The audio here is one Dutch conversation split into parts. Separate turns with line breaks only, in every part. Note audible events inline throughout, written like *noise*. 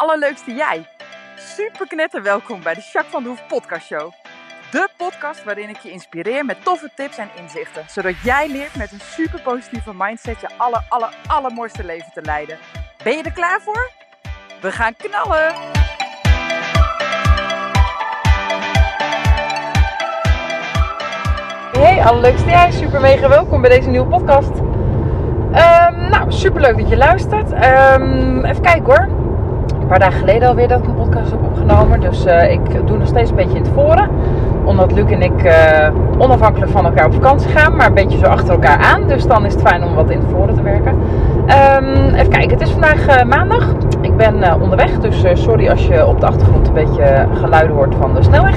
allerleukste jij. Super knetter welkom bij de Jacques van de Hoef podcast show. De podcast waarin ik je inspireer met toffe tips en inzichten. Zodat jij leert met een super positieve mindset je aller, aller, allermooiste leven te leiden. Ben je er klaar voor? We gaan knallen! Hey, allerleukste jij. Super mega welkom bij deze nieuwe podcast. Ehm, nou, super leuk dat je luistert. Ehm, even kijken hoor. Paar dagen geleden alweer dat ik een podcast heb opgenomen. Dus eh, ik doe nog steeds een beetje in het voren. Omdat Luc en ik eh, onafhankelijk van elkaar op vakantie gaan. Maar een beetje zo achter elkaar aan. Dus dan is het fijn om wat in het voren te werken. Ehm, even kijken, het is vandaag eh, maandag. Ik ben onderweg. Dus sorry als je op de achtergrond een beetje geluiden hoort van de snelweg.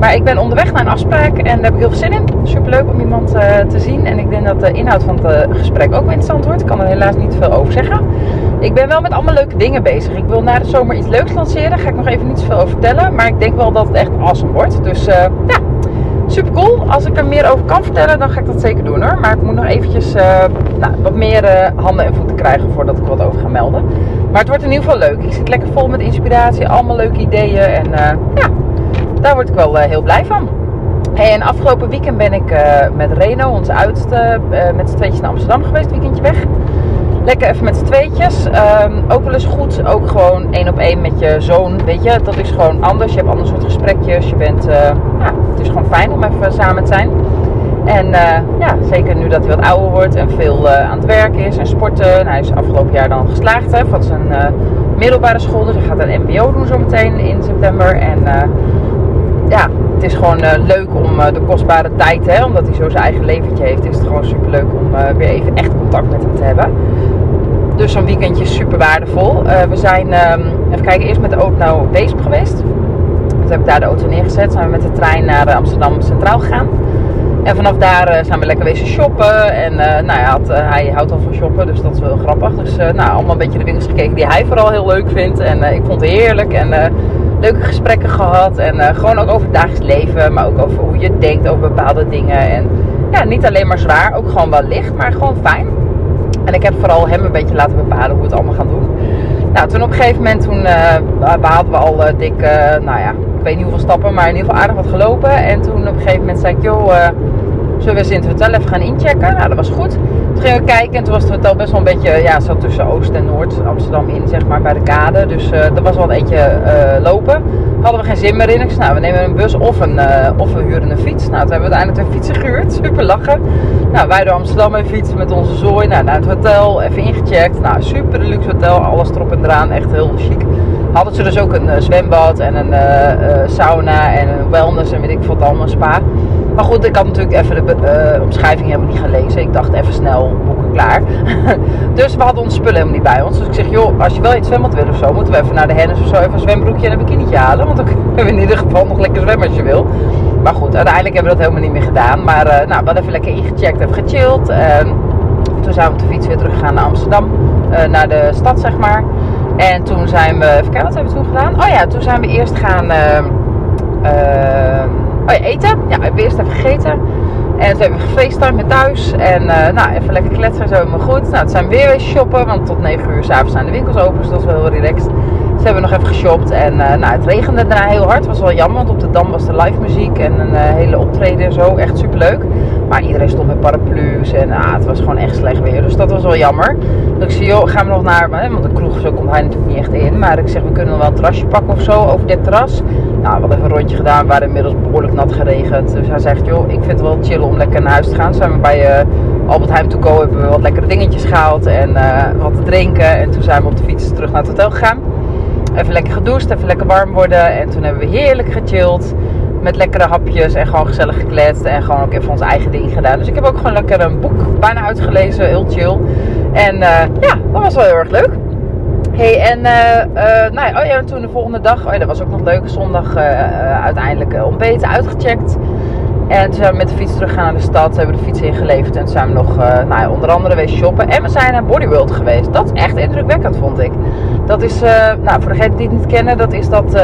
Maar ik ben onderweg naar een afspraak en daar heb ik heel veel zin in. Super leuk om iemand te zien. En ik denk dat de inhoud van het gesprek ook interessant wordt. Ik kan er helaas niet veel over zeggen. Ik ben wel met allemaal leuke dingen bezig. Ik wil na de zomer iets leuks lanceren. Daar ga ik nog even niet zoveel over vertellen. Maar ik denk wel dat het echt awesome wordt. Dus uh, ja, super cool. Als ik er meer over kan vertellen, dan ga ik dat zeker doen hoor. Maar ik moet nog eventjes uh, nou, wat meer handen en voeten krijgen voordat ik wat over ga melden. Maar het wordt in ieder geval leuk. Ik zit lekker vol met inspiratie. Allemaal leuke ideeën. En ja daar word ik wel eh, heel blij van. En afgelopen weekend ben ik eh, met Reno, onze oudste, met z'n tweetjes naar Amsterdam geweest, weekendje weg. Lekker even met z'n tweetjes. Ook wel eens goed, ook gewoon één op één met je zoon. Weet je, dat is gewoon anders. Je hebt ander soort gesprekjes. Je bent, ja, het is gewoon fijn om even samen te zijn. En ja, zeker nu dat hij wat ouder wordt en veel aan het werk is en sporten. En hij is afgelopen jaar dan geslaagd hè, van zijn middelbare school. Dus hij gaat een MBO doen zometeen in september. En ja, het is gewoon leuk om de kostbare tijd, hè, omdat hij zo zijn eigen leventje heeft, is het gewoon super leuk om weer even echt contact met hem te hebben. Dus zo'n weekendje super waardevol. we zijn, um, even kijken, eerst met de auto naar Weesp geweest. Toen heb ik daar de auto neergezet. Zijn we met de trein naar Amsterdam Centraal gegaan. En vanaf daar zijn we lekker wezen shoppen. En nou ja, hij houdt al van shoppen, dus dat is wel grappig. Dus nou, allemaal een beetje de winkels gekeken die hij vooral heel leuk vindt. En ik vond het heerlijk. En leuke gesprekken gehad. En gewoon ook over het dagelijks leven, maar ook over hoe je denkt over bepaalde dingen. En ja, niet alleen maar zwaar, ook gewoon wel licht, maar gewoon fijn. En ik heb vooral hem een beetje laten bepalen hoe we het allemaal gaan doen. Nou, toen op een gegeven moment, toen uh, we al uh, dik, nou ja, ik weet niet hoeveel stappen, maar in ieder geval aardig wat gelopen. En toen op een gegeven moment zei ik, joh, zullen we eens in het hotel even gaan inchecken? Nou, dat was goed. Toen gingen we kijken en toen was het hotel best wel een beetje, ja, zo tussen Oost en Noord, Amsterdam in, zeg maar, bij de kade. Dus uh, dat was wel een eentje uh, lopen. Hadden we geen zin meer in. Ik zei, nou, we nemen een bus of, een, uh, of we huren een fiets. Nou, toen hebben we uiteindelijk twee fietsen gehuurd. *laughs* Super lachen. Nou, wij door Amsterdam even fietsen met onze zooi. Nou, naar het hotel, even ingecheckt. Nou, super luxe hotel, alles erop en eraan. Echt heel chic. Hadden ze dus ook een zwembad en een sauna en een wellness en weet ik wat allemaal, spa. Maar goed, ik had natuurlijk even de uh, omschrijving helemaal niet gelezen. Ik dacht even snel boeken klaar. *laughs* dus we hadden onze spullen helemaal niet bij ons. Dus ik zeg, joh, als je wel iets zwembad wil of zo, moeten we even naar de Hennis of zo even een zwembroekje en een bikinietje halen. Want dan *laughs* kunnen we in ieder geval nog lekker zwemmen als je wil. Maar goed, uiteindelijk hebben we dat helemaal niet meer gedaan. Maar uh, nou, we even lekker ingecheckt, even gechilled. Uh, toen zijn we op de fiets weer teruggegaan naar Amsterdam. Uh, naar de stad, zeg maar. En toen zijn we, even kijken, wat hebben we toen gedaan? Oh ja, toen zijn we eerst gaan Oh ja, eten. Ja, we hebben eerst even gegeten. En toen hebben we met thuis. En uh, nou, even lekker kletsen en zo helemaal goed. Nou, toen zijn we weer weer shoppen. Want tot 9 uur s'avonds zijn de winkels open. Dus dat is wel heel relaxed. Dus hebben nog even geshopt. En uh, nou, het regende daarna heel hard. was wel jammer. Want op de Dam was de live muziek. En een uh, hele optreden en zo. Echt super leuk. Maar iedereen stond met paraplu's. En ah, het was gewoon echt slecht weer. Dus dat was wel jammer. Dus ik zei, joh, gaan we nog naar... Want de kroeg zo komt hij natuurlijk niet echt in. Maar ik zeg, we kunnen nog wel een terrasje pakken of zo. Over dit terras. Nou, we hadden een rondje gedaan. Waren inmiddels behoorlijk nat geregend. Dus hij zegt, joh, ik vind het wel chill om lekker naar huis te gaan. Zijn we bij uh, Albert Heijn toe komen, hebben we wat lekkere dingetjes gehaald. En uh, wat te drinken. En toen zijn we op de fiets terug naar het hotel gegaan. Even lekker gedoucht, even lekker warm worden. En toen hebben we heerlijk gechilled. Met lekkere hapjes en gewoon gezellig gekletst. En gewoon ook even ons eigen ding gedaan. Dus ik heb ook gewoon lekker een boek bijna uitgelezen. Heel chill. En uh, ja, dat was wel heel erg leuk hey, en uh, uh, nou ja, oh ja, toen de volgende dag, oh dat was ook nog leuk, zondag uh, uiteindelijk ontbeten, uitgecheckt. En toen zijn we met de fiets teruggegaan naar de stad, hebben we de fiets ingeleverd en zijn we nog nou ja, onder andere wezen shoppen. En we zijn naar Bodyworld geweest. Dat is echt indrukwekkend, vond ik. Dat is, nou voor degenen die het niet kennen, dat is dat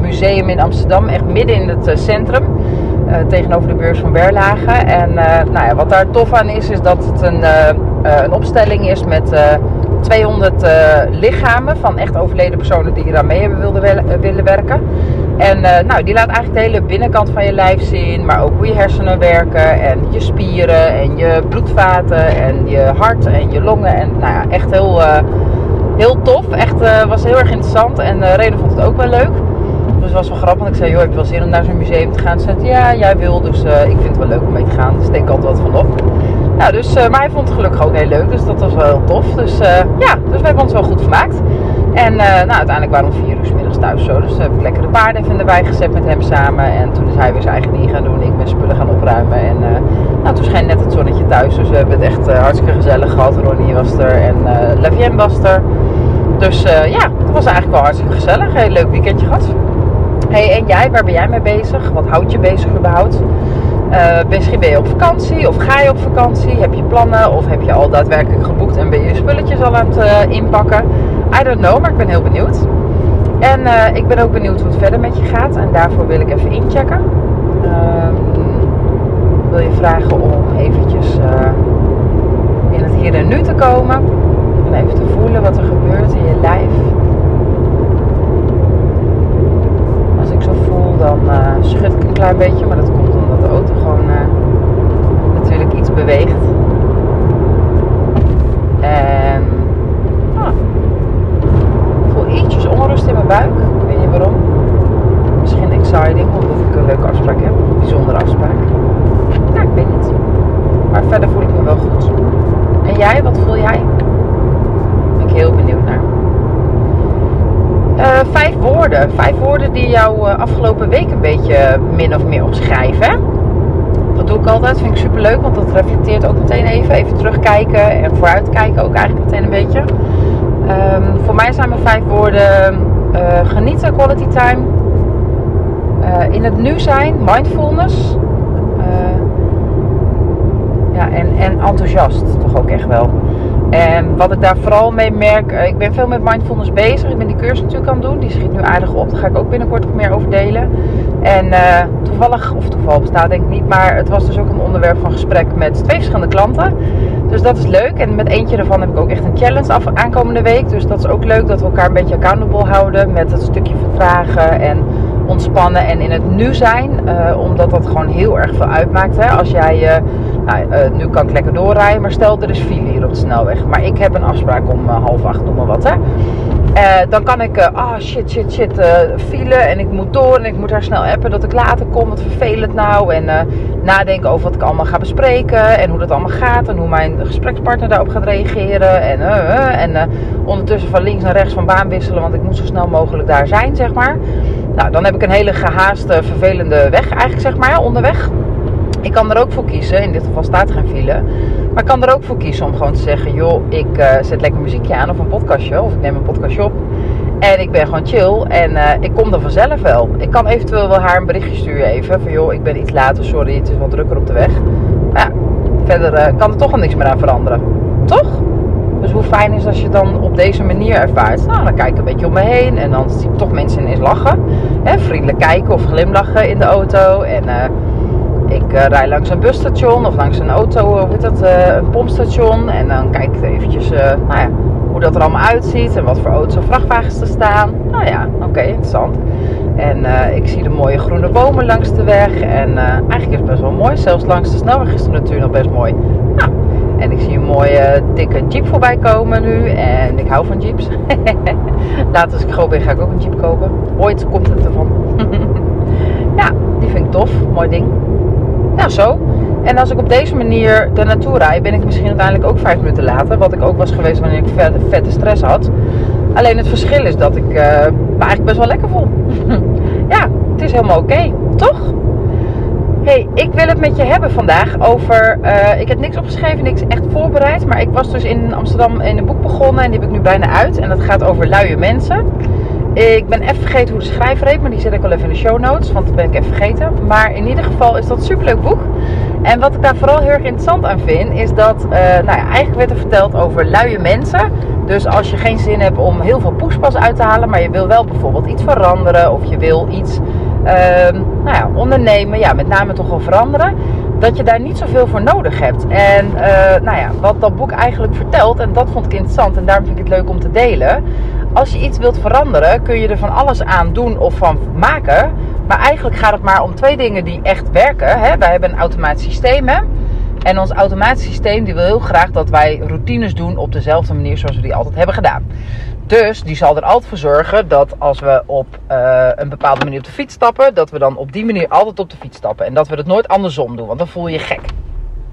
museum in Amsterdam, echt midden in het centrum. Tegenover de beurs van Berlage. En nou ja, wat daar tof aan is, is dat het een, een opstelling is met 200 eh, lichamen van echt overleden personen die eraan mee hebben wilden wel- willen werken. En eh, nou, die laat eigenlijk de hele binnenkant van je lijf zien, maar ook hoe je hersenen werken en je spieren en je bloedvaten en je hart en je longen. En nou ja, echt heel, eh, heel tof. Echt eh, was heel erg interessant en uh, Reden vond het ook wel leuk. Dus het was wel grappig. Ik zei, joh, heb je wel zin om naar zo'n museum te gaan? Ze zei, ja, jij wil, dus eh, ik vind het wel leuk om mee te gaan. Dus denk altijd wat van op. Nou, dus, eh, maar hij vond het gelukkig ook heel leuk, dus dat was wel heel tof. Dus eh, ja, dus we hebben ons wel goed vermaakt. En nou, uiteindelijk waren we om vier uur middags thuis zo. Dus heb ik lekker de paarden even erbij gezet met hem samen. En toen is hij weer zijn eigen ding gaan doen. Ik ben spullen gaan opruimen. En uh, nou, toen scheen net het zonnetje thuis. Dus we hebben het echt uh, hartstikke gezellig gehad. Ronnie was er en uh, was er. Dus ja, het was eigenlijk wel hartstikke gezellig. Heel leuk weekendje gehad. Hey, en jij, waar ben jij mee bezig? Wat houdt je bezig überhaupt? misschien ben je op vakantie of ga je op vakantie? Heb je plannen of heb je al daadwerkelijk geboekt en ben je je spulletjes al aan het inpakken? I don't know, maar ik ben heel benieuwd. En uh, ik ben ook benieuwd hoe het verder met je gaat. En daarvoor wil ik even inchecken. Um, wil je vragen om eventjes uh, in het hier en nu te komen. En even te voelen wat er gebeurt in je lijf. Als ik zo voel, dan uh, schud ik een klein beetje. Maar dat komt omdat de auto gewoon natuurlijk iets beweegt. En ietsjes onrust in mijn buik. Ik weet niet waarom. Misschien exciting, omdat ik een leuke afspraak heb. Een bijzondere afspraak. Ja, ik weet niet. Maar verder voel ik me wel goed. En jij, wat voel jij? Ben ik heel benieuwd naar. Uh, vijf woorden. Vijf woorden die jou afgelopen min of meer omschrijven. Dat doe ik altijd. Vind ik super leuk, want dat reflecteert ook meteen even. Even terugkijken en vooruitkijken ook eigenlijk meteen een beetje. Um, voor mij zijn mijn vijf woorden uh, genieten, quality time, uh, in het nu zijn, mindfulness uh, ja, en, en enthousiast toch ook echt wel. En wat ik daar vooral mee merk, ik ben veel met mindfulness bezig. Ik ben die cursus natuurlijk aan het doen, die schiet nu aardig op. Daar ga ik ook binnenkort nog meer over delen. En toevallig, of toeval bestaat denk ik niet, maar het was dus ook een onderwerp van gesprek met twee verschillende klanten. Dus dat is leuk. En met eentje ervan heb ik ook echt een challenge af, aankomende week. Dus dat is ook leuk dat we elkaar een beetje accountable houden met het stukje vertragen en ontspannen en in het nu zijn. Uh, omdat dat gewoon heel erg veel uitmaakt. Hè? Als jij, uh, nou, uh, nu kan ik lekker doorrijden, maar stel er is file hier op de snelweg. Maar ik heb een afspraak om half acht, noem maar wat. Hè? dan kan ik, ah oh shit, shit, shit, file en ik moet door en ik moet haar snel appen dat ik later kom. Wat vervelend nou. En nadenken over wat ik allemaal ga bespreken en hoe dat allemaal gaat en hoe mijn gesprekspartner daarop gaat reageren. En, en ondertussen van links naar rechts van baan wisselen, want ik moet zo snel mogelijk daar zijn, zeg maar. Nou, dan heb ik een hele gehaaste, vervelende weg eigenlijk, zeg maar, onderweg. Ik kan er ook voor kiezen, in dit geval staat geen file. Maar ik kan er ook voor kiezen om gewoon te zeggen, joh, ik uh, zet lekker muziekje aan of een podcastje. Of ik neem een podcastje op. En ik ben gewoon chill en uh, ik kom er vanzelf wel. Ik kan eventueel wel haar een berichtje sturen even. Van joh, ik ben iets later, sorry, het is wat drukker op de weg. Maar ja, verder uh, kan er toch al niks meer aan veranderen. Toch? Dus hoe fijn is als je dan op deze manier ervaart. Nou, dan kijk ik een beetje om me heen en dan zie ik toch mensen ineens lachen. Hè, vriendelijk kijken of glimlachen in de auto. En ik uh, rij langs een busstation of langs een auto, hoe heet dat, uh, een pompstation. En dan kijk ik eventjes, nou ja, hoe dat er allemaal uitziet en wat voor auto's of vrachtwagens er staan. Nou ja, oké, interessant. En ik zie de mooie groene bomen langs de weg. En eigenlijk is het best wel mooi. Zelfs langs de snelweg is de natuur nog best mooi. Nou, en ik zie een mooie dikke jeep voorbij komen nu. En ik hou van jeeps. *laughs* Later als ik groot ben ga ik ook een jeep kopen. Ooit komt het ervan. *laughs* ja, die vind ik tof. Mooi ding. Nou zo. En als ik op deze manier er naartoe rijd, ben ik misschien uiteindelijk ook vijf minuten later. Wat ik ook was geweest wanneer ik vette, vette stress had. Alleen het verschil is dat ik uh, me eigenlijk best wel lekker voel. *laughs* ja, het is helemaal oké. Toch? Hey, ik wil het met je hebben vandaag over. Uh, ik heb niks opgeschreven, niks echt voorbereid. Maar ik was dus in Amsterdam in een boek begonnen en die heb ik nu bijna uit. En dat gaat over luie mensen. Ik ben even vergeten hoe de schrijver heet, maar die zet ik wel even in de show notes, want dat ben ik even vergeten. Maar in ieder geval is dat een superleuk boek. En wat ik daar vooral heel erg interessant aan vind, is dat, uh, nou ja, eigenlijk werd er verteld over luie mensen. Dus als je geen zin hebt om heel veel poespas uit te halen, maar je wil wel bijvoorbeeld iets veranderen of je wil iets uh, nou ja, ondernemen, ja, met name toch wel veranderen. dat je daar niet zoveel voor nodig hebt. En uh, nou ja, wat dat boek eigenlijk vertelt, en dat vond ik interessant en daarom vind ik het leuk om te delen. Als je iets wilt veranderen, kun je er van alles aan doen of van maken. Maar eigenlijk gaat het maar om twee dingen die echt werken. Hè? Wij hebben een automatisch systeem. En ons automatisch systeem die wil heel graag dat wij routines doen op dezelfde manier zoals we die altijd hebben gedaan. Dus die zal er altijd voor zorgen dat als we op uh, een bepaalde manier op de fiets stappen, dat we dan op die manier altijd op de fiets stappen. En dat we het nooit andersom doen, want dan voel je je gek.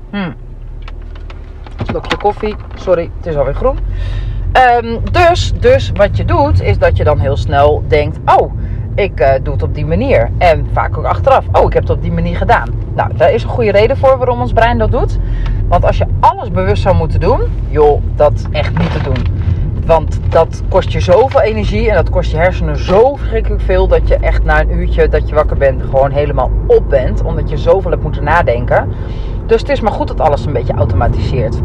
Hmm. Slokje koffie. Sorry, het is alweer groen. Um, dus, dus wat je doet, is dat je dan heel snel denkt: Oh, ik uh, doe het op die manier. En vaak ook achteraf: Oh, ik heb het op die manier gedaan. Nou, daar is een goede reden voor waarom ons brein dat doet. Want als je alles bewust zou moeten doen, joh, dat echt niet te doen. Want dat kost je zoveel energie en dat kost je hersenen zo verschrikkelijk veel dat je echt na een uurtje dat je wakker bent gewoon helemaal op bent. Omdat je zoveel hebt moeten nadenken. Dus het is maar goed dat alles een beetje automatiseert.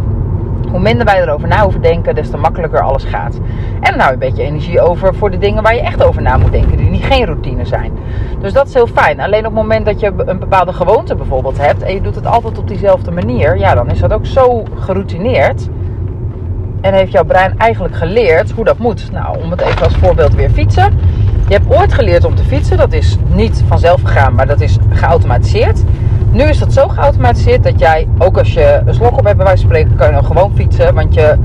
Hoe minder wij erover na hoeven denken, des te makkelijker alles gaat. En je een beetje energie over voor de dingen waar je echt over na moet denken, die niet geen routine zijn. Dus dat is heel fijn. Alleen op het moment dat je een bepaalde gewoonte bijvoorbeeld hebt en je doet het altijd op diezelfde manier, ja, dan is dat ook zo geroutineerd en heeft jouw brein eigenlijk geleerd hoe dat moet? Nou, om het even als voorbeeld weer fietsen. Je hebt ooit geleerd om te fietsen. Dat is niet vanzelf gegaan, maar dat is geautomatiseerd. Nu is dat zo geautomatiseerd dat jij, ook als je een slok op hebt bij wijze van spreken, kan je dan gewoon fietsen. Want je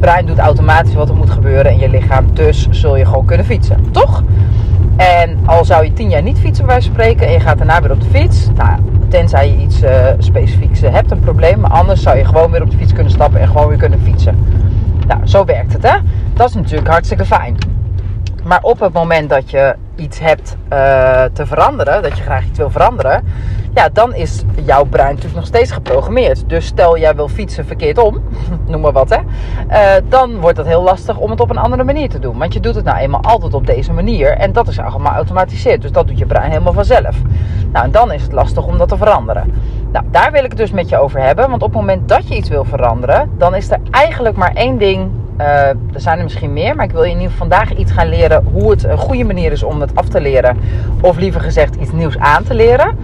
brein doet automatisch wat er moet gebeuren in je lichaam. Dus zul je gewoon kunnen fietsen. Toch? En al zou je tien jaar niet fietsen bij wijze van spreken en je gaat daarna weer op de fiets. Nou, tenzij je iets uh, specifieks hebt, een probleem. Maar anders zou je gewoon weer op de fiets kunnen stappen en gewoon weer kunnen fietsen. Nou, zo werkt het hè. Dat is natuurlijk hartstikke fijn. Maar op het moment dat je iets hebt uh, te veranderen, dat je graag iets wil veranderen, ja, dan is jouw brein natuurlijk nog steeds geprogrammeerd. Dus stel jij wil fietsen verkeerd om, *laughs* noem maar wat hè, uh, dan wordt het heel lastig om het op een andere manier te doen. Want je doet het nou eenmaal altijd op deze manier en dat is allemaal automatiseerd. Dus dat doet je brein helemaal vanzelf. Nou, en dan is het lastig om dat te veranderen. Nou, daar wil ik het dus met je over hebben. Want op het moment dat je iets wil veranderen, dan is er eigenlijk maar één ding uh, er zijn er misschien meer, maar ik wil je in ieder geval vandaag iets gaan leren hoe het een goede manier is om af te leren. Of liever gezegd iets nieuws aan te leren.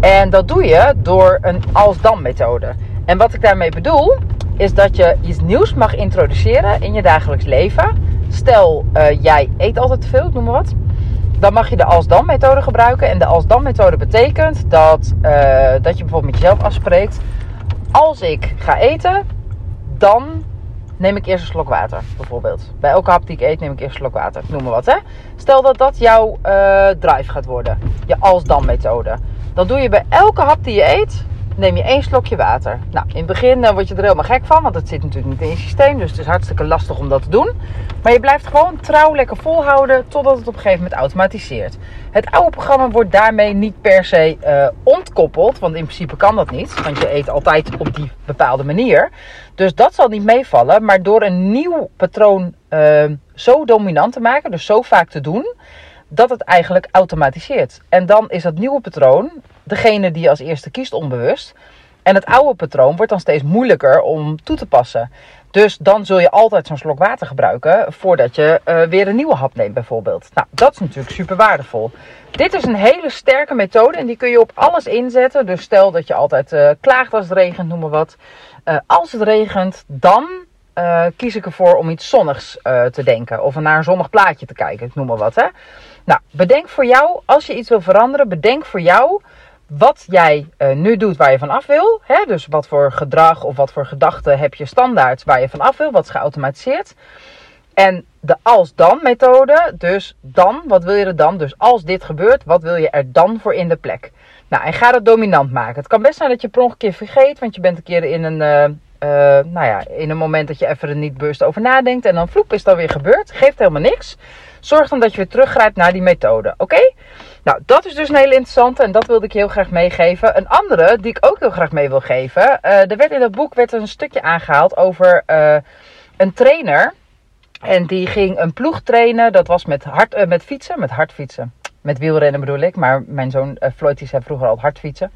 En dat doe je door een als-dan methode. En wat ik daarmee bedoel, is dat je iets nieuws mag introduceren in je dagelijks leven. Stel, uh, jij eet altijd te veel, noem maar wat. Dan mag je de als-dan methode gebruiken. En de als-dan methode betekent dat, uh, dat je bijvoorbeeld met jezelf afspreekt. Als ik ga eten, dan neem ik eerst een slok water, bijvoorbeeld. Bij elke hap die ik eet, neem ik eerst een slok water. Noem maar wat, hè. Stel dat dat jouw uh, drive gaat worden. Je als-dan methode. Dan doe je bij elke hap die je eet, neem je één slokje water. Nou, in het begin uh, word je er helemaal gek van, want het zit natuurlijk niet in je systeem. Dus het is hartstikke lastig om dat te doen. Maar je blijft gewoon trouw lekker volhouden totdat het op een gegeven moment automatiseert. Het oude programma wordt daarmee niet per se uh, ontkoppeld, want in principe kan dat niet. Want je eet altijd op die bepaalde manier. Dus dat zal niet meevallen. Maar door een nieuw patroon uh, zo dominant te maken, dus zo vaak te doen, dat het eigenlijk automatiseert. En dan is dat nieuwe patroon degene die als eerste kiest onbewust. En het oude patroon wordt dan steeds moeilijker om toe te passen. Dus dan zul je altijd zo'n slok water gebruiken voordat je uh, weer een nieuwe hap neemt bijvoorbeeld. Nou, dat is natuurlijk super waardevol. Dit is een hele sterke methode en die kun je op alles inzetten. Dus stel dat je altijd uh, klaagt als het regent, noem maar wat. Uh, als het regent, dan kies ik ervoor om iets zonnigs te denken. Of naar een zonnig plaatje te kijken, noem maar wat. Hè? Nou, bedenk voor jou, als je iets wil veranderen, bedenk voor jou wat jij uh, nu doet waar je van af wil. Hè? Dus wat voor gedrag of wat voor gedachten heb je standaard waar je van af wil. Wat is geautomatiseerd. En de als-dan methode. Dus dan, wat wil je er dan? Dus als dit gebeurt, wat wil je er dan voor in de plek? Nou, en ga dat dominant maken. Het kan best zijn dat je per ongeluk een keer vergeet. Want je bent een keer in een, uh, uh, nou ja, in een moment dat je even er niet bewust over nadenkt. En dan vloep is dat weer gebeurd. Geeft helemaal niks. Zorg dan dat je weer teruggrijpt naar die methode. Oké? Nou, dat is dus een hele interessante en dat wilde ik heel graag meegeven. Een andere die ik ook heel graag mee wil geven. Uh, er werd in dat boek werd een stukje aangehaald over uh, een trainer. En die ging een ploeg trainen. Dat was met, hard, uh, met fietsen, met hard fietsen. Met wielrennen bedoel ik. Maar mijn zoon uh, Floyd zei vroeger al hard fietsen.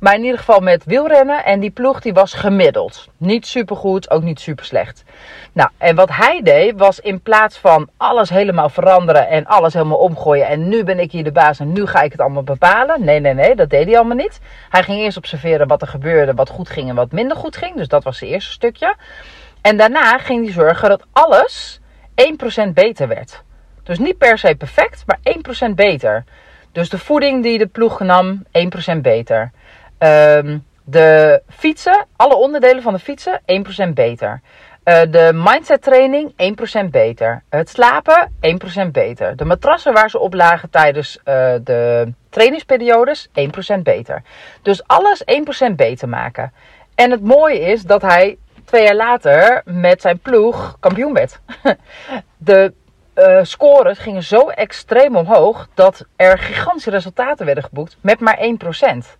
Maar in ieder geval met wielrennen. En die ploeg die was gemiddeld. Niet super goed, ook niet super slecht. Nou, en wat hij deed was in plaats van alles helemaal veranderen en alles helemaal omgooien. En nu ben ik hier de baas en nu ga ik het allemaal bepalen. Nee, nee, nee, dat deed hij allemaal niet. Hij ging eerst observeren wat er gebeurde, wat goed ging en wat minder goed ging. Dus dat was het eerste stukje. En daarna ging hij zorgen dat alles 1% beter werd. Dus niet per se perfect, maar 1% beter. Dus de voeding die de ploeg nam, 1% beter. Ehm, de fietsen, alle onderdelen van de fietsen, 1% beter. Uh, de mindset training 1% beter. Het slapen 1% beter. De matrassen waar ze op lagen tijdens uh, de trainingsperiodes 1% beter. Dus alles 1% beter maken. En het mooie is dat hij twee jaar later met zijn ploeg kampioen werd. *laughs* De uh, scores gingen zo extreem omhoog dat er gigantische resultaten werden geboekt met maar 1%.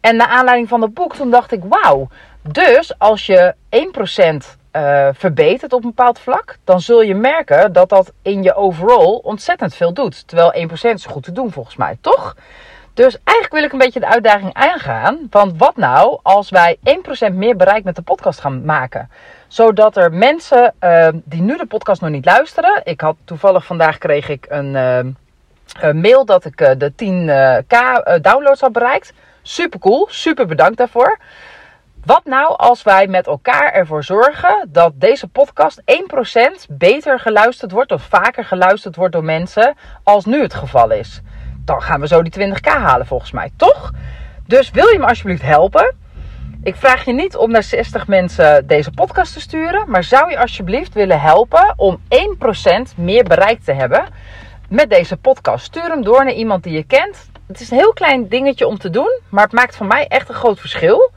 En naar aanleiding van het boek, toen dacht ik: wauw. Dus als je 1% uh, verbetert op een bepaald vlak, dan zul je merken dat dat in je overall ontzettend veel doet. Terwijl 1% is goed te doen volgens mij, toch? Dus eigenlijk wil ik een beetje de uitdaging aangaan. Want wat nou als wij 1% meer bereik met de podcast gaan maken? Zodat er mensen uh, die nu de podcast nog niet luisteren. Ik had toevallig vandaag kreeg ik een, een mail dat ik uh, de 10k downloads had bereikt. Super cool, super bedankt daarvoor. Wat nou als wij met elkaar ervoor zorgen dat deze podcast 1% beter geluisterd wordt of vaker geluisterd wordt door mensen als nu het geval is? Dan gaan we zo die 20k halen volgens mij, toch? Dus wil je me alsjeblieft helpen? Ik vraag je niet om naar 60 mensen deze podcast te sturen, maar zou je alsjeblieft willen helpen om 1% meer bereik te hebben met deze podcast? Stuur hem door naar iemand die je kent. Het is een heel klein dingetje om te doen, maar het maakt voor mij echt een groot verschil.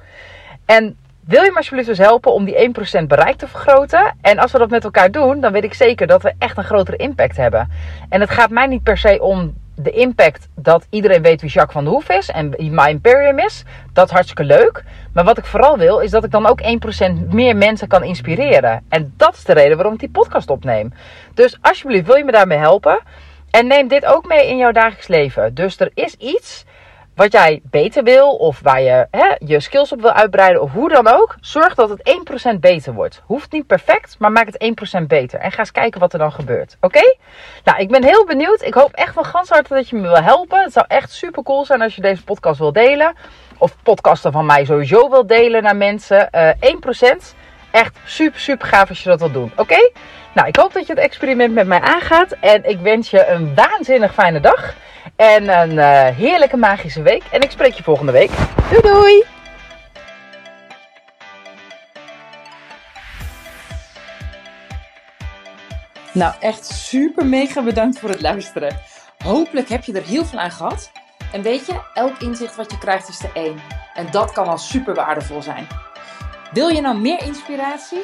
En wil je me alsjeblieft dus helpen om die 1% bereik te vergroten? En als we dat met elkaar doen, dan weet ik zeker dat we echt een grotere impact hebben. En het gaat mij niet per se om de impact dat iedereen weet wie Jacques van der Hoef is en wie My Imperium is. Dat is hartstikke leuk. Maar wat ik vooral wil, is dat ik dan ook 1% meer mensen kan inspireren. En dat is de reden waarom ik die podcast opneem. Dus alsjeblieft, wil je me daarmee helpen? En neem dit ook mee in jouw dagelijks leven. Dus er is iets wat jij beter wil of waar je hè, je skills op wil uitbreiden of hoe dan ook, zorg dat het 1% beter wordt. Hoeft niet perfect, maar maak het 1% beter. En ga eens kijken wat er dan gebeurt. Oké? Nou, ik ben heel benieuwd. Ik hoop echt van gans harte dat je me wil helpen. Het zou echt super cool zijn als je deze podcast wil delen. Of podcasten van mij sowieso wil delen naar mensen. Uh, eh, 1%. Echt super, super gaaf als je dat wil doen. Oké? Nou, ik hoop dat je het experiment met mij aangaat. En ik wens je een waanzinnig fijne dag. En een uh, heerlijke magische week. En ik spreek je volgende week. Doei doei! Nou, echt super mega bedankt voor het luisteren. Hopelijk heb je er heel veel aan gehad. En weet je, elk inzicht wat je krijgt is de één. En dat kan al super waardevol zijn. Wil je nou meer inspiratie?